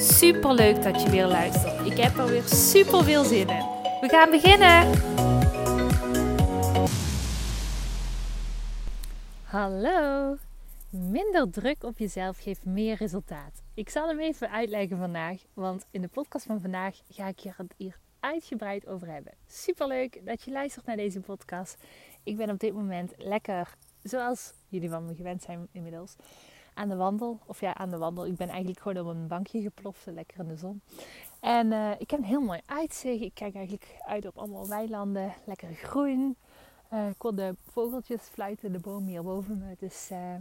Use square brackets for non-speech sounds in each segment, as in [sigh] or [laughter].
Super leuk dat je weer luistert. Ik heb er weer super veel zin in. We gaan beginnen. Hallo. Minder druk op jezelf geeft meer resultaat. Ik zal hem even uitleggen vandaag, want in de podcast van vandaag ga ik je hier uitgebreid over hebben. Super leuk dat je luistert naar deze podcast. Ik ben op dit moment lekker, zoals jullie van me gewend zijn inmiddels, aan de wandel. Of ja, aan de wandel. Ik ben eigenlijk gewoon op een bankje geploft, lekker in de zon. En uh, ik heb een heel mooi uitzicht. Ik kijk eigenlijk uit op allemaal weilanden, lekker groen. Uh, ik hoor de vogeltjes fluiten, de boom hier boven me. Dus uh,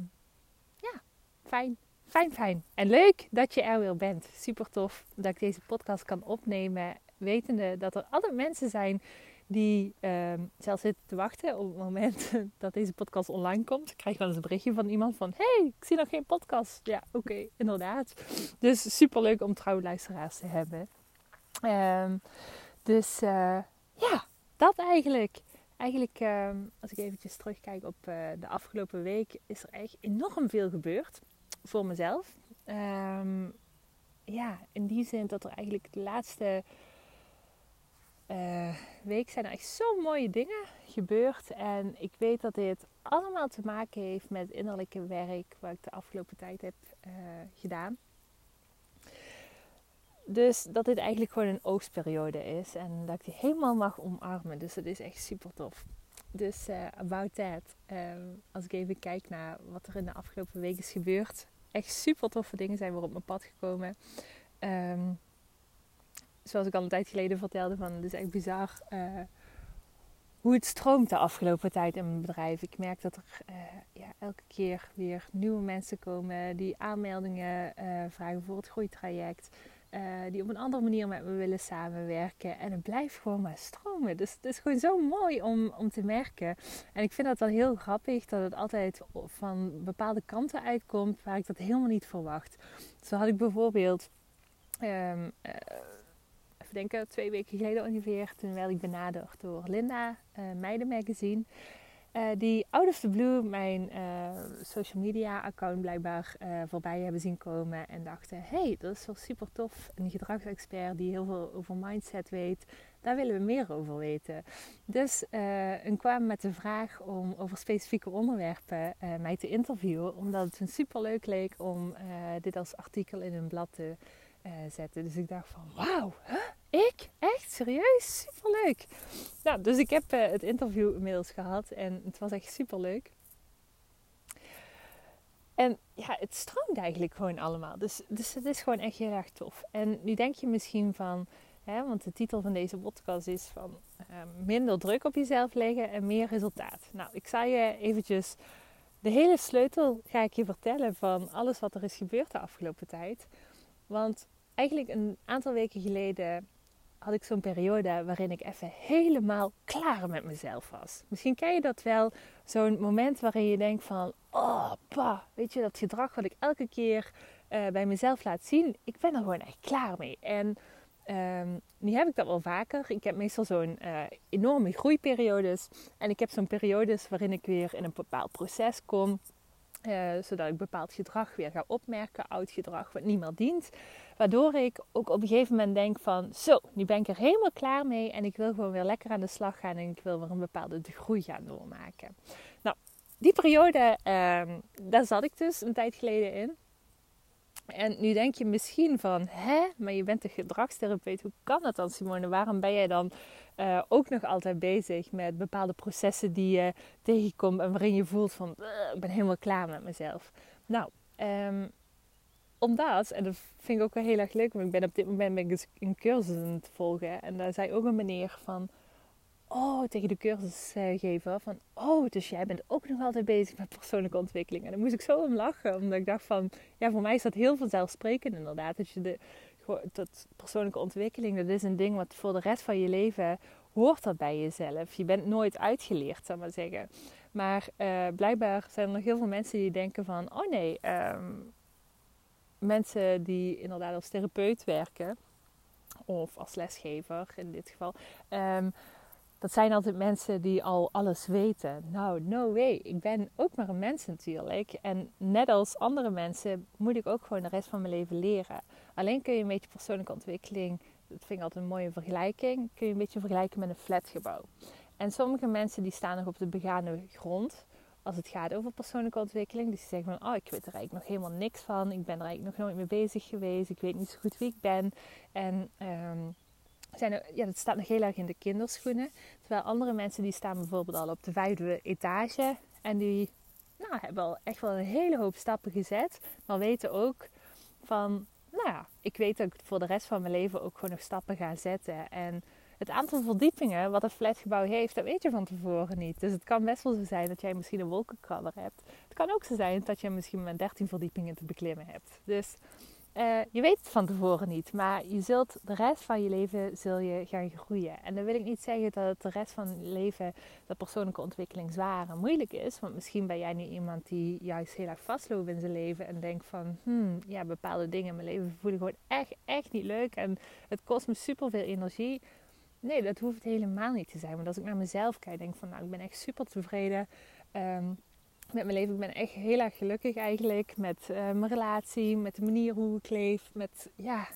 ja, fijn. Fijn, fijn. En leuk dat je er weer bent. Super tof dat ik deze podcast kan opnemen. Wetende dat er altijd mensen zijn die uh, zelfs zitten te wachten op het moment [laughs] dat deze podcast online komt. Ik krijg wel eens een berichtje van iemand van... hey, ik zie nog geen podcast. Ja, oké, inderdaad. Dus super leuk om trouwe luisteraars te hebben. Um, dus uh, ja, dat eigenlijk. Eigenlijk, um, als ik eventjes terugkijk op uh, de afgelopen week... is er echt enorm veel gebeurd voor mezelf. Ja, in die zin dat er eigenlijk de laatste uh, week zijn er echt zo mooie dingen gebeurd. En ik weet dat dit allemaal te maken heeft met innerlijke werk wat ik de afgelopen tijd heb uh, gedaan. Dus dat dit eigenlijk gewoon een oogstperiode is en dat ik die helemaal mag omarmen. Dus dat is echt super tof. Dus uh, about that. Als ik even kijk naar wat er in de afgelopen week is gebeurd. Echt super toffe dingen zijn weer op mijn pad gekomen. Um, zoals ik al een tijd geleden vertelde, van het is echt bizar uh, hoe het stroomt de afgelopen tijd in mijn bedrijf. Ik merk dat er uh, ja, elke keer weer nieuwe mensen komen die aanmeldingen uh, vragen voor het groeitraject. die op een andere manier met me willen samenwerken. En het blijft gewoon maar stromen. Dus het is gewoon zo mooi om, om te merken. En ik vind dat dan heel grappig dat het altijd van bepaalde kanten uitkomt waar ik dat helemaal niet verwacht. Zo had ik bijvoorbeeld. Even denken, twee weken geleden ongeveer. Toen werd ik benaderd door Linda, uh, Meiden Magazine. Uh, die out of the blue mijn uh, social media account blijkbaar voorbij hebben zien komen. En dachten, hey, dat is wel super tof. Een gedragsexpert die heel veel over mindset weet. Daar willen we meer over weten. Dus hun kwamen met de vraag om over specifieke onderwerpen mij te interviewen. Omdat het hun super leuk leek om dit als artikel in hun blad te zetten. Dus ik dacht van, wauw, huh? Ik? Echt? Serieus? Superleuk. Nou, dus ik heb uh, het interview inmiddels gehad en het was echt superleuk. En ja, het stroomt eigenlijk gewoon allemaal. Dus, dus het is gewoon echt heel erg tof. En nu denk je misschien van, hè, want de titel van deze podcast is van uh, minder druk op jezelf leggen en meer resultaat. Nou, ik zal je eventjes de hele sleutel ga ik je vertellen van alles wat er is gebeurd de afgelopen tijd. Want eigenlijk een aantal weken geleden had ik zo'n periode waarin ik even helemaal klaar met mezelf was. Misschien ken je dat wel, zo'n moment waarin je denkt van, oh pa, weet je, dat gedrag wat ik elke keer uh, bij mezelf laat zien, ik ben er gewoon echt klaar mee. En um, nu heb ik dat wel vaker. Ik heb meestal zo'n uh, enorme groeiperiodes en ik heb zo'n periodes waarin ik weer in een bepaald proces kom. Uh, zodat ik bepaald gedrag weer ga opmerken, oud gedrag wat niet meer dient. Waardoor ik ook op een gegeven moment denk van, zo, nu ben ik er helemaal klaar mee en ik wil gewoon weer lekker aan de slag gaan en ik wil weer een bepaalde groei gaan doormaken. Nou, die periode, um, daar zat ik dus een tijd geleden in. En nu denk je misschien van, hè, maar je bent een gedragstherapeut, hoe kan dat dan Simone? Waarom ben jij dan uh, ook nog altijd bezig met bepaalde processen die je tegenkomt en waarin je voelt van, ik ben helemaal klaar met mezelf? Nou, um, omdat, en dat vind ik ook wel heel erg leuk, want ik ben op dit moment ben ik een cursus aan het volgen. En daar zei ook een meneer van, oh, tegen de cursusgever van, oh, dus jij bent ook nog altijd bezig met persoonlijke ontwikkeling. En dan moest ik zo om lachen, omdat ik dacht van, ja, voor mij is dat heel vanzelfsprekend inderdaad. Dat je de, dat persoonlijke ontwikkeling, dat is een ding wat voor de rest van je leven hoort dat bij jezelf. Je bent nooit uitgeleerd, zal maar zeggen. Maar uh, blijkbaar zijn er nog heel veel mensen die denken van, oh nee, um, mensen die inderdaad als therapeut werken, of als lesgever in dit geval, um, dat zijn altijd mensen die al alles weten. Nou, no way. Ik ben ook maar een mens natuurlijk. En net als andere mensen moet ik ook gewoon de rest van mijn leven leren. Alleen kun je een beetje persoonlijke ontwikkeling, dat vind ik altijd een mooie vergelijking, kun je een beetje vergelijken met een flatgebouw. En sommige mensen die staan nog op de begane grond als het gaat over persoonlijke ontwikkeling. Dus die zeggen van, oh, ik weet er eigenlijk nog helemaal niks van. Ik ben er eigenlijk nog nooit mee bezig geweest. Ik weet niet zo goed wie ik ben. En um, zijn ja, dat staat nog heel erg in de kinderschoenen. Terwijl andere mensen die staan bijvoorbeeld al op de vijfde etage. En die nou, hebben al echt wel een hele hoop stappen gezet. Maar weten ook van, nou ja, ik weet dat ik voor de rest van mijn leven ook gewoon nog stappen ga zetten. En het aantal verdiepingen wat een flatgebouw heeft, dat weet je van tevoren niet. Dus het kan best wel zo zijn dat jij misschien een wolkenkrabber hebt. Het kan ook zo zijn dat je misschien maar 13 verdiepingen te beklimmen hebt. Dus uh, je weet het van tevoren niet, maar je zult de rest van je leven zul je gaan groeien. En dan wil ik niet zeggen dat het de rest van je leven de persoonlijke ontwikkeling zwaar en moeilijk is. Want misschien ben jij nu iemand die juist heel erg vastloopt in zijn leven en denkt van, hmm, ja, bepaalde dingen in mijn leven voelen gewoon echt, echt niet leuk en het kost me super veel energie. Nee, dat hoeft helemaal niet te zijn. Want als ik naar mezelf kijk, denk ik van, nou, ik ben echt super tevreden. Um, met mijn leven. Ik ben echt heel erg gelukkig eigenlijk met uh, mijn relatie, met de manier hoe ik leef. Met, ja,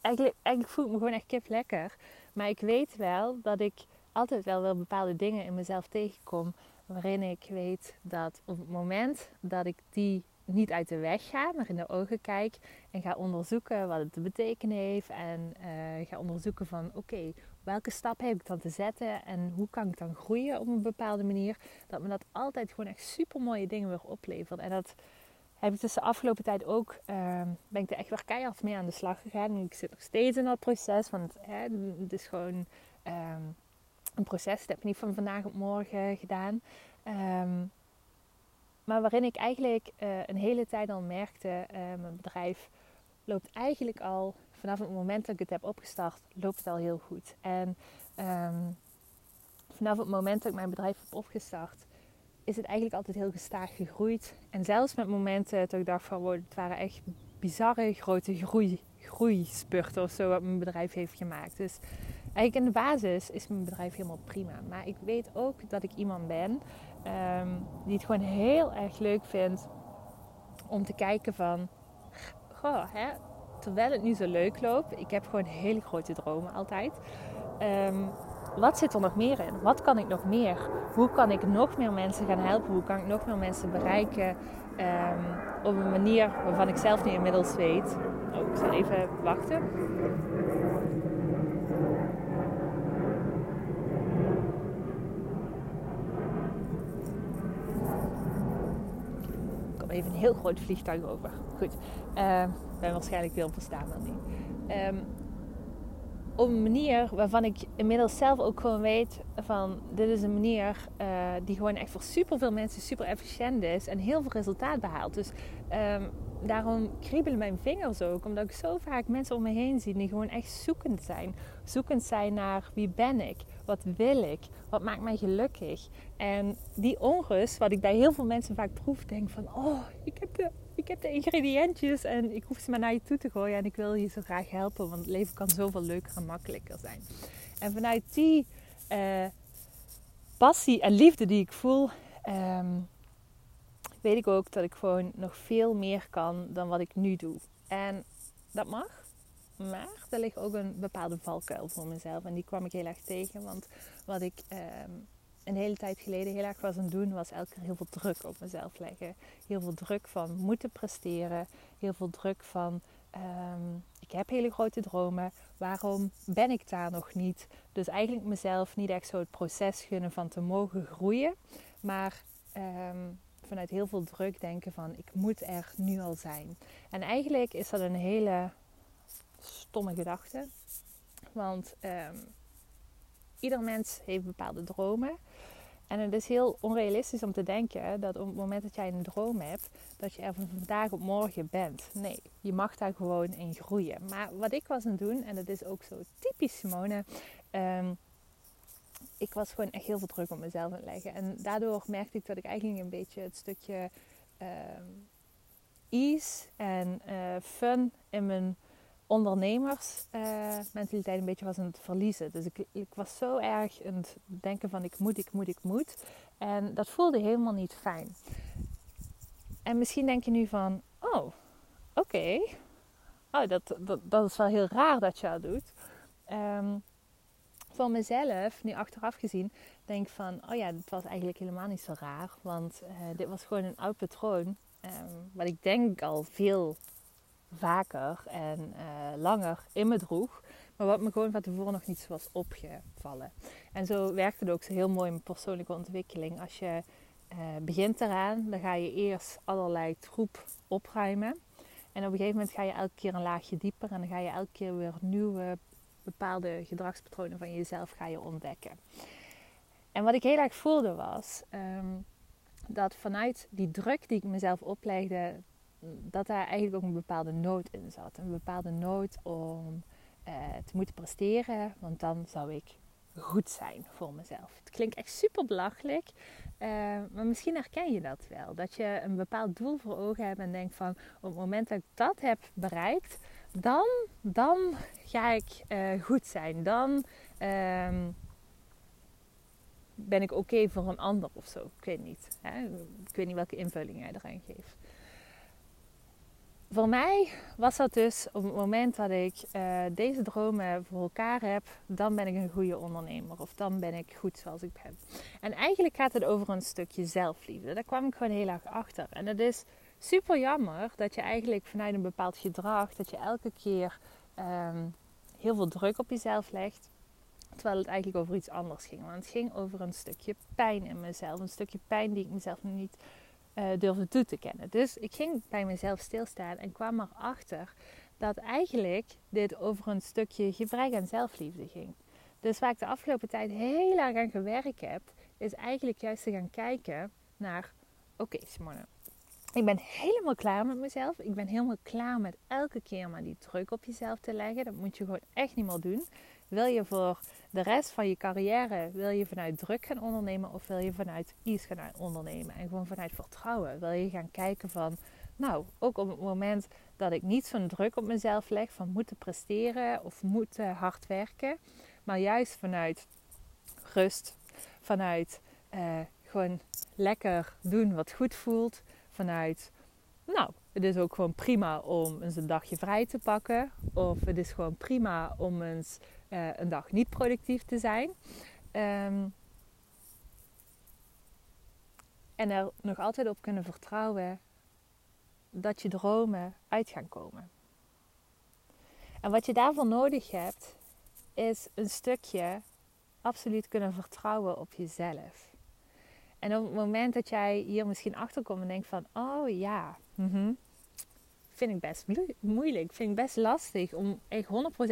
eigenlijk, eigenlijk voel ik me gewoon echt kip lekker. Maar ik weet wel dat ik altijd wel wel bepaalde dingen in mezelf tegenkom. Waarin ik weet dat op het moment dat ik die niet uit de weg ga, maar in de ogen kijk en ga onderzoeken wat het te betekenen heeft. En uh, ga onderzoeken van oké, welke stap heb ik dan te zetten en hoe kan ik dan groeien op een bepaalde manier. Dat me dat altijd gewoon echt super mooie dingen weer oplevert. En dat heb ik dus de afgelopen tijd ook, uh, ben ik er echt weer keihard mee aan de slag gegaan. En ik zit nog steeds in dat proces, want het is gewoon um, een proces. Dat heb ik niet van vandaag op morgen gedaan. Um, maar waarin ik eigenlijk uh, een hele tijd al merkte, uh, mijn bedrijf loopt eigenlijk al vanaf het moment dat ik het heb opgestart, loopt het al heel goed. En um, vanaf het moment dat ik mijn bedrijf heb opgestart, is het eigenlijk altijd heel gestaag gegroeid. En zelfs met momenten dat ik dacht van, wow, het waren echt bizarre grote groei, groeispurten of zo wat mijn bedrijf heeft gemaakt. Dus eigenlijk in de basis is mijn bedrijf helemaal prima. Maar ik weet ook dat ik iemand ben um, die het gewoon heel erg leuk vindt om te kijken van, goh, hè, terwijl het nu zo leuk loopt, ik heb gewoon hele grote dromen altijd. Um, wat zit er nog meer in? Wat kan ik nog meer? Hoe kan ik nog meer mensen gaan helpen? Hoe kan ik nog meer mensen bereiken? Um, op een manier waarvan ik zelf nu inmiddels weet. Oh, ik zal even wachten. Even een heel groot vliegtuig over. Goed. Uh, ben waarschijnlijk heel verstaanbaar niet. Um, op een manier waarvan ik inmiddels zelf ook gewoon weet van dit is een manier uh, die gewoon echt voor superveel mensen super efficiënt is en heel veel resultaat behaalt. Dus um, daarom kriebelen mijn vingers ook, omdat ik zo vaak mensen om me heen zie die gewoon echt zoekend zijn. Zoekend zijn naar wie ben ik, wat wil ik, wat maakt mij gelukkig. En die onrust, wat ik bij heel veel mensen vaak proef, denk van oh, ik heb de ik heb de ingrediëntjes en ik hoef ze maar naar je toe te gooien. En ik wil je zo graag helpen, want het leven kan zoveel leuker en makkelijker zijn. En vanuit die uh, passie en liefde die ik voel, um, weet ik ook dat ik gewoon nog veel meer kan dan wat ik nu doe. En dat mag. Maar er ligt ook een bepaalde valkuil voor mezelf. En die kwam ik heel erg tegen. Want wat ik um, een hele tijd geleden heel erg was aan het doen, was elke keer heel veel druk op mezelf leggen. Heel veel druk van moeten presteren. Heel veel druk van um, ik heb hele grote dromen. Waarom ben ik daar nog niet? Dus eigenlijk mezelf niet echt zo het proces gunnen van te mogen groeien. Maar um, vanuit heel veel druk denken van ik moet er nu al zijn. En eigenlijk is dat een hele stomme gedachte. Want um, ieder mens heeft bepaalde dromen. En het is heel onrealistisch om te denken dat op het moment dat jij een droom hebt, dat je er van vandaag op morgen bent. Nee, je mag daar gewoon in groeien. Maar wat ik was aan het doen, en dat is ook zo typisch Simone, um, ik was gewoon echt heel veel druk op mezelf aan het leggen. En daardoor merkte ik dat ik eigenlijk een beetje het stukje um, ease en uh, fun in mijn ondernemersmentaliteit uh, een beetje was aan het verliezen. Dus ik, ik, was zo erg aan het denken van ik moet, ik moet, ik moet. En dat voelde helemaal niet fijn. En misschien denk je nu van, oh, oké. Oh, dat, dat, is wel heel raar dat je dat doet. Um, voor mezelf, nu achteraf gezien, denk van, oh ja, het was eigenlijk helemaal niet zo raar. Want uh, dit was gewoon een oud patroon. Um, wat ik denk al veel vaker en uh, langer in me droeg. Maar wat me gewoon van tevoren nog niet zo was opgevallen. En zo werkt het ook zo heel mooi met persoonlijke ontwikkeling. Als je uh, begint eraan, dan ga je eerst allerlei troep opruimen. En op een gegeven moment ga je elke keer een laagje dieper. En dan ga je elke keer weer nieuwe bepaalde gedragspatronen van jezelf ga je ontdekken. En wat ik heel erg voelde was um, dat vanuit die druk die ik mezelf oplegde, dat daar eigenlijk ook een bepaalde nood in zat. Een bepaalde nood om uh, te moeten presteren, want dan zou ik goed zijn voor mezelf. Het klinkt echt super belachelijk, uh, maar misschien herken je dat wel. Dat je een bepaald doel voor ogen hebt en denkt van op het moment dat ik dat heb bereikt, dan, dan ga ik uh, goed zijn. Dan um, ben ik oké voor een ander of zo. Ik weet niet. Hè? Ik weet niet welke invulling jij eraan geeft voor mij was dat dus op het moment dat ik uh, deze dromen voor elkaar heb, dan ben ik een goede ondernemer of dan ben ik goed zoals ik ben. En eigenlijk gaat het over een stukje zelfliefde. Daar kwam ik gewoon heel erg achter. En het is super jammer dat je eigenlijk vanuit een bepaald gedrag, dat je elke keer um, heel veel druk op jezelf legt. Terwijl het eigenlijk over iets anders ging. Want het ging over een stukje pijn in mezelf. Een stukje pijn die ik mezelf nog niet uh, durfde toe te kennen. Dus ik ging bij mezelf stilstaan en kwam erachter dat eigenlijk dit over een stukje gebrek aan zelfliefde ging. Dus waar ik de afgelopen tijd heel erg aan gewerkt heb, is eigenlijk juist te gaan kijken naar: oké, Simone, ik ben helemaal klaar met mezelf. Ik ben helemaal klaar met elke keer maar die druk op jezelf te leggen. Dat moet je gewoon echt niet meer doen. Wil je voor de rest van je carrière, wil je vanuit druk gaan ondernemen of wil je vanuit iets gaan ondernemen? En gewoon vanuit vertrouwen. Wil je gaan kijken van, nou, ook op het moment dat ik niet zo'n druk op mezelf leg van moeten presteren of moeten hard werken. Maar juist vanuit rust, vanuit uh, gewoon lekker doen wat goed voelt. Vanuit, nou, het is ook gewoon prima om eens een dagje vrij te pakken. Of het is gewoon prima om eens uh, een dag niet productief te zijn. Um, en er nog altijd op kunnen vertrouwen dat je dromen uit gaan komen. En wat je daarvoor nodig hebt, is een stukje absoluut kunnen vertrouwen op jezelf. En op het moment dat jij hier misschien achterkomt en denkt van, oh ja, mm vind ik best moeilijk. Vind ik best lastig om echt 100%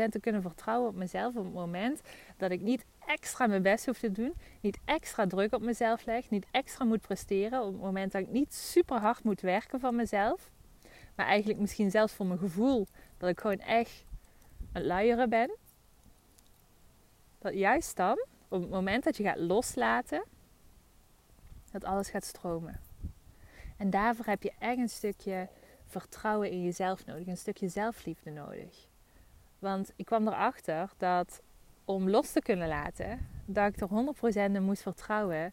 te kunnen vertrouwen op mezelf op het moment dat ik niet extra mijn best hoef te doen. Niet extra druk op mezelf leg. Niet extra moet presteren. Op het moment dat ik niet super hard moet werken van mezelf. Maar eigenlijk misschien zelfs voor mijn gevoel dat ik gewoon echt een luieren ben. Dat juist dan, op het moment dat je gaat loslaten, dat alles gaat stromen. En daarvoor heb je echt een stukje vertrouwen in jezelf nodig, een stukje zelfliefde nodig. Want ik kwam erachter dat om los te kunnen laten, dat ik er 100% in moest vertrouwen.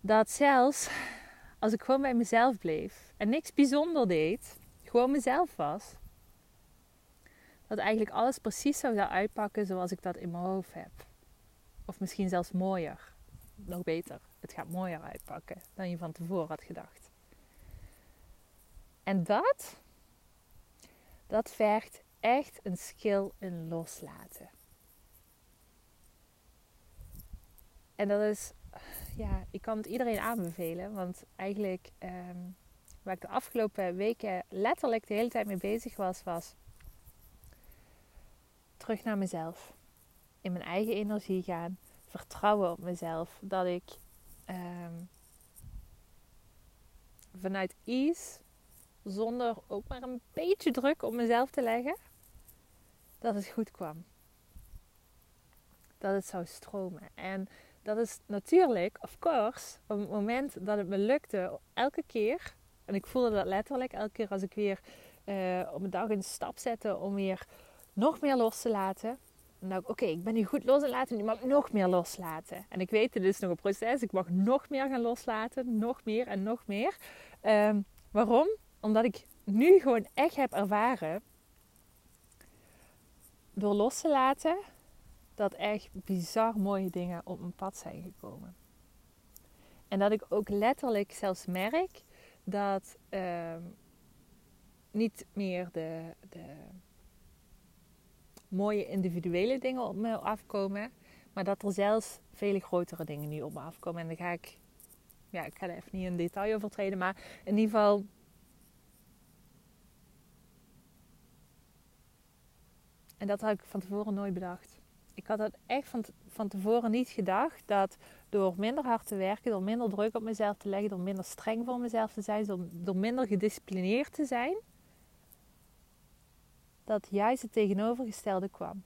Dat zelfs als ik gewoon bij mezelf bleef en niks bijzonder deed, gewoon mezelf was, dat eigenlijk alles precies zou uitpakken zoals ik dat in mijn hoofd heb. Of misschien zelfs mooier. Nog beter. Het gaat mooier uitpakken dan je van tevoren had gedacht. En dat, dat vergt echt een skill in loslaten. En dat is, ja, ik kan het iedereen aanbevelen, want eigenlijk um, waar ik de afgelopen weken letterlijk de hele tijd mee bezig was, was terug naar mezelf. In mijn eigen energie gaan, vertrouwen op mezelf. Dat ik ehm, vanuit ease, zonder ook maar een beetje druk op mezelf te leggen, dat het goed kwam. Dat het zou stromen. En dat is natuurlijk, of course, op het moment dat het me lukte, elke keer, en ik voelde dat letterlijk, elke keer als ik weer uh, op een dag een stap zette om weer nog meer los te laten. Dan dacht ik, oké, ik ben nu goed los laten, nu mag ik nog meer loslaten. En ik weet, het is nog een proces, ik mag nog meer gaan loslaten, nog meer en nog meer. Um, waarom? Omdat ik nu gewoon echt heb ervaren, door los te laten, dat echt bizar mooie dingen op mijn pad zijn gekomen. En dat ik ook letterlijk zelfs merk dat uh, niet meer de, de mooie individuele dingen op me afkomen, maar dat er zelfs vele grotere dingen nu op me afkomen. En dan ga ik, ja, ik ga er even niet in detail over treden, maar in ieder geval. En dat had ik van tevoren nooit bedacht. Ik had dat echt van, van tevoren niet gedacht dat door minder hard te werken, door minder druk op mezelf te leggen, door minder streng voor mezelf te zijn, door, door minder gedisciplineerd te zijn, dat juist het tegenovergestelde kwam.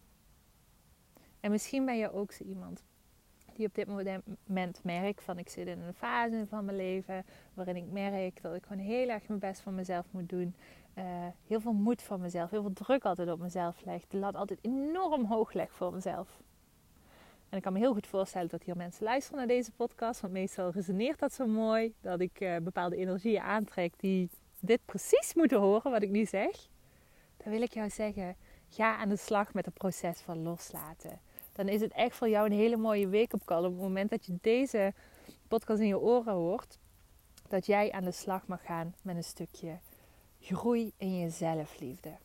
En misschien ben je ook zo iemand die op dit moment merkt van ik zit in een fase van mijn leven waarin ik merk dat ik gewoon heel erg mijn best voor mezelf moet doen. Uh, heel veel moed voor mezelf, heel veel druk altijd op mezelf leg. De lat altijd enorm hoog leg voor mezelf. En ik kan me heel goed voorstellen dat hier mensen luisteren naar deze podcast. Want meestal resoneert dat zo mooi. Dat ik uh, bepaalde energieën aantrek die dit precies moeten horen wat ik nu zeg dan wil ik jou zeggen: ga aan de slag met het proces van loslaten. Dan is het echt voor jou een hele mooie call op het moment dat je deze podcast in je oren hoort. Dat jij aan de slag mag gaan met een stukje groei in je zelfliefde.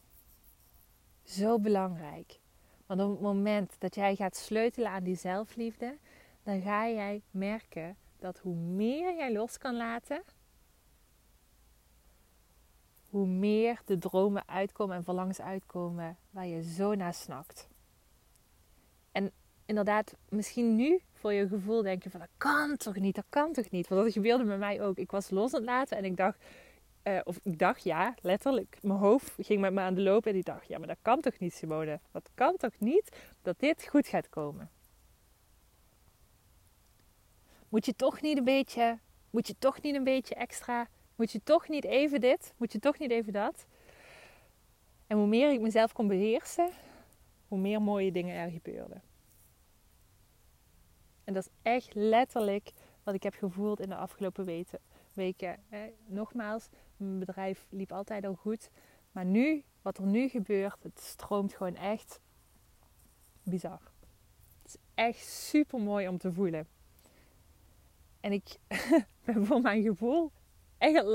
Zo belangrijk. Want op het moment dat jij gaat sleutelen aan die zelfliefde, dan ga jij merken dat hoe meer jij los kan laten, hoe meer de dromen uitkomen en verlangens uitkomen waar je zo naar snakt. En inderdaad, misschien nu voor je gevoel denk je van dat kan toch niet, dat kan toch niet. Want dat gebeurde met mij ook. Ik was los aan het laten en ik dacht, uh, of ik dacht ja, letterlijk, mijn hoofd ging met me aan de loop en ik dacht, ja maar dat kan toch niet Simone. Dat kan toch niet dat dit goed gaat komen. Moet je toch niet een beetje, moet je toch niet een beetje extra moet je toch niet even dit? Moet je toch niet even dat? En hoe meer ik mezelf kon beheersen, hoe meer mooie dingen er gebeurden. En dat is echt letterlijk wat ik heb gevoeld in de afgelopen weken. Nogmaals, mijn bedrijf liep altijd al goed. Maar nu, wat er nu gebeurt, het stroomt gewoon echt bizar. Het is echt super mooi om te voelen. En ik [laughs] ben voor mijn gevoel echt het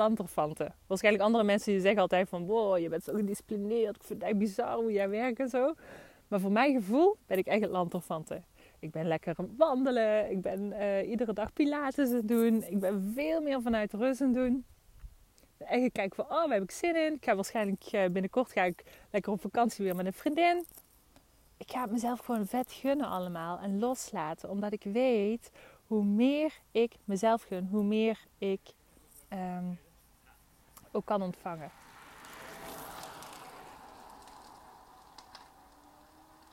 Waarschijnlijk andere mensen die zeggen altijd van... Wow, je bent zo gedisciplineerd. Ik vind het bizar hoe jij werkt en zo. Maar voor mijn gevoel ben ik echt het Ik ben lekker wandelen. Ik ben uh, iedere dag pilates doen. Ik ben veel meer vanuit rust doen. En ik kijk van, oh, waar heb ik zin in? Ik ga waarschijnlijk uh, binnenkort ga ik lekker op vakantie weer met een vriendin. Ik ga het mezelf gewoon vet gunnen allemaal en loslaten. Omdat ik weet, hoe meer ik mezelf gun, hoe meer ik um, ook kan ontvangen.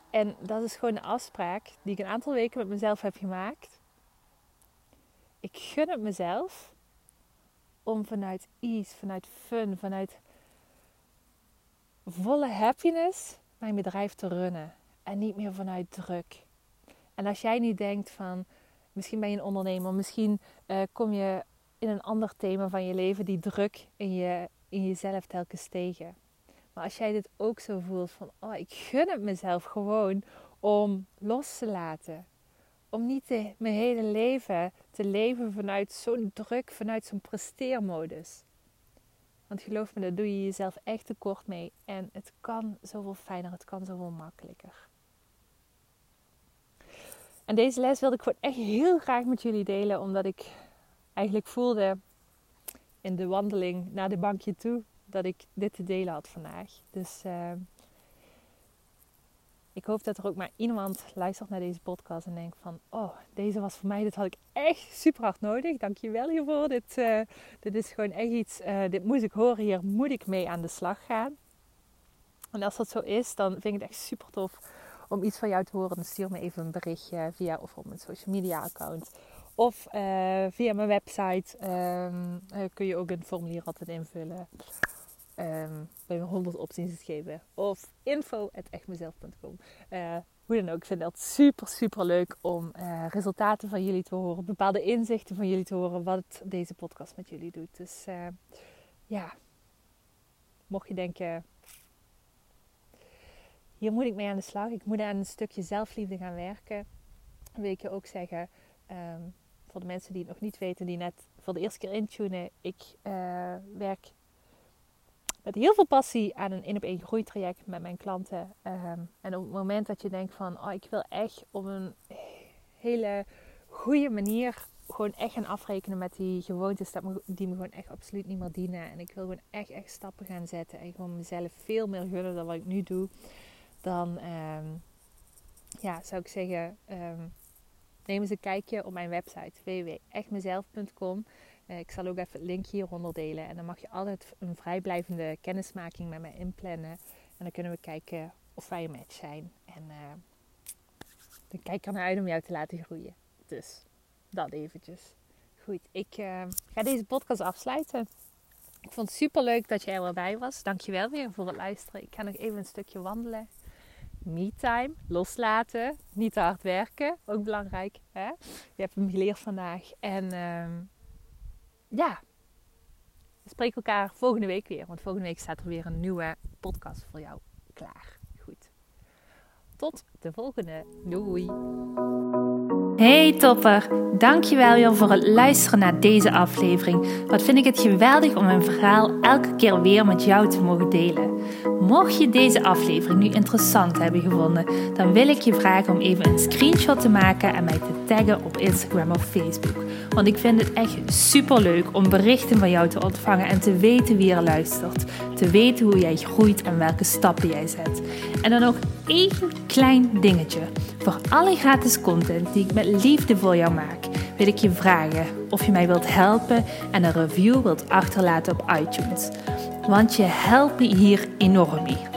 En dat is gewoon een afspraak die ik een aantal weken met mezelf heb gemaakt. Ik gun het mezelf om vanuit ease, vanuit fun, vanuit volle happiness mijn bedrijf te runnen. En niet meer vanuit druk. En als jij niet denkt van, misschien ben je een ondernemer, misschien uh, kom je in een ander thema van je leven die druk in, je, in jezelf telkens tegen. Maar als jij dit ook zo voelt van, oh, ik gun het mezelf gewoon om los te laten. Om niet de, mijn hele leven te leven vanuit zo'n druk, vanuit zo'n presteermodus. Want geloof me, daar doe je jezelf echt tekort mee. En het kan zoveel fijner, het kan zoveel makkelijker. En deze les wilde ik gewoon echt heel graag met jullie delen, omdat ik eigenlijk voelde in de wandeling naar de bankje toe dat ik dit te delen had vandaag. Dus uh, ik hoop dat er ook maar iemand luistert naar deze podcast en denkt van... Oh, deze was voor mij, dit had ik echt super hard nodig. Dankjewel hiervoor. Dit, uh, dit is gewoon echt iets, uh, dit moet ik horen. Hier moet ik mee aan de slag gaan. En als dat zo is, dan vind ik het echt super tof om iets van jou te horen. Stuur me even een berichtje via of op mijn social media account. Of uh, via mijn website um, kun je ook een formulier altijd invullen. Um, bij 100 opties geven. Of info.echtmezelf.com. Uh, hoe dan ook, ik vind dat super, super leuk om resultaten van jullie te horen. Bepaalde inzichten van jullie te horen. Wat deze podcast met jullie doet. Dus ja, mocht je denken... Hier moet ik mee aan de slag. Ik moet aan een stukje zelfliefde gaan werken. Wil ik je ook zeggen... Um, voor de mensen die het nog niet weten, die net voor de eerste keer intunen. Ik werk met heel veel passie aan een één-op-één groeitraject met mijn klanten. Um, en op het moment dat je denkt van, oh, ik wil echt op een hele goede manier gewoon echt gaan afrekenen met die gewoontes die me gewoon echt absoluut niet meer dienen. En ik wil gewoon echt, echt stappen gaan zetten en gewoon mezelf veel meer gunnen dan wat ik nu doe. Dan um, ja, zou ik zeggen, um, neem eens een kijkje op mijn website www.echtmezelf.com. Uh, ik zal ook even het link hieronder delen. En dan mag je altijd een vrijblijvende kennismaking met mij inplannen. En dan kunnen we kijken of wij een match zijn. En uh, dan kijk ik er naar uit om jou te laten groeien. Dus dat eventjes. Goed, ik uh, ga deze podcast afsluiten. Ik vond het super leuk dat jij er bij was. Dankjewel weer voor het luisteren. Ik ga nog even een stukje wandelen. Me-time, loslaten, niet te hard werken, ook belangrijk. Hè? Je hebt hem geleerd vandaag. En uh, ja, we spreken elkaar volgende week weer. Want volgende week staat er weer een nieuwe podcast voor jou klaar. Tot de volgende. Doei. Hey topper, dankjewel weer voor het luisteren naar deze aflevering. Wat vind ik het geweldig om mijn verhaal elke keer weer met jou te mogen delen. Mocht je deze aflevering nu interessant hebben gevonden, dan wil ik je vragen om even een screenshot te maken en mij te taggen op Instagram of Facebook. Want ik vind het echt super leuk om berichten van jou te ontvangen en te weten wie er luistert. Te weten hoe jij groeit en welke stappen jij zet. En dan nog één klein dingetje. Voor alle gratis content die ik met liefde voor jou maak, wil ik je vragen of je mij wilt helpen en een review wilt achterlaten op iTunes. Want je helpt me hier enorm mee.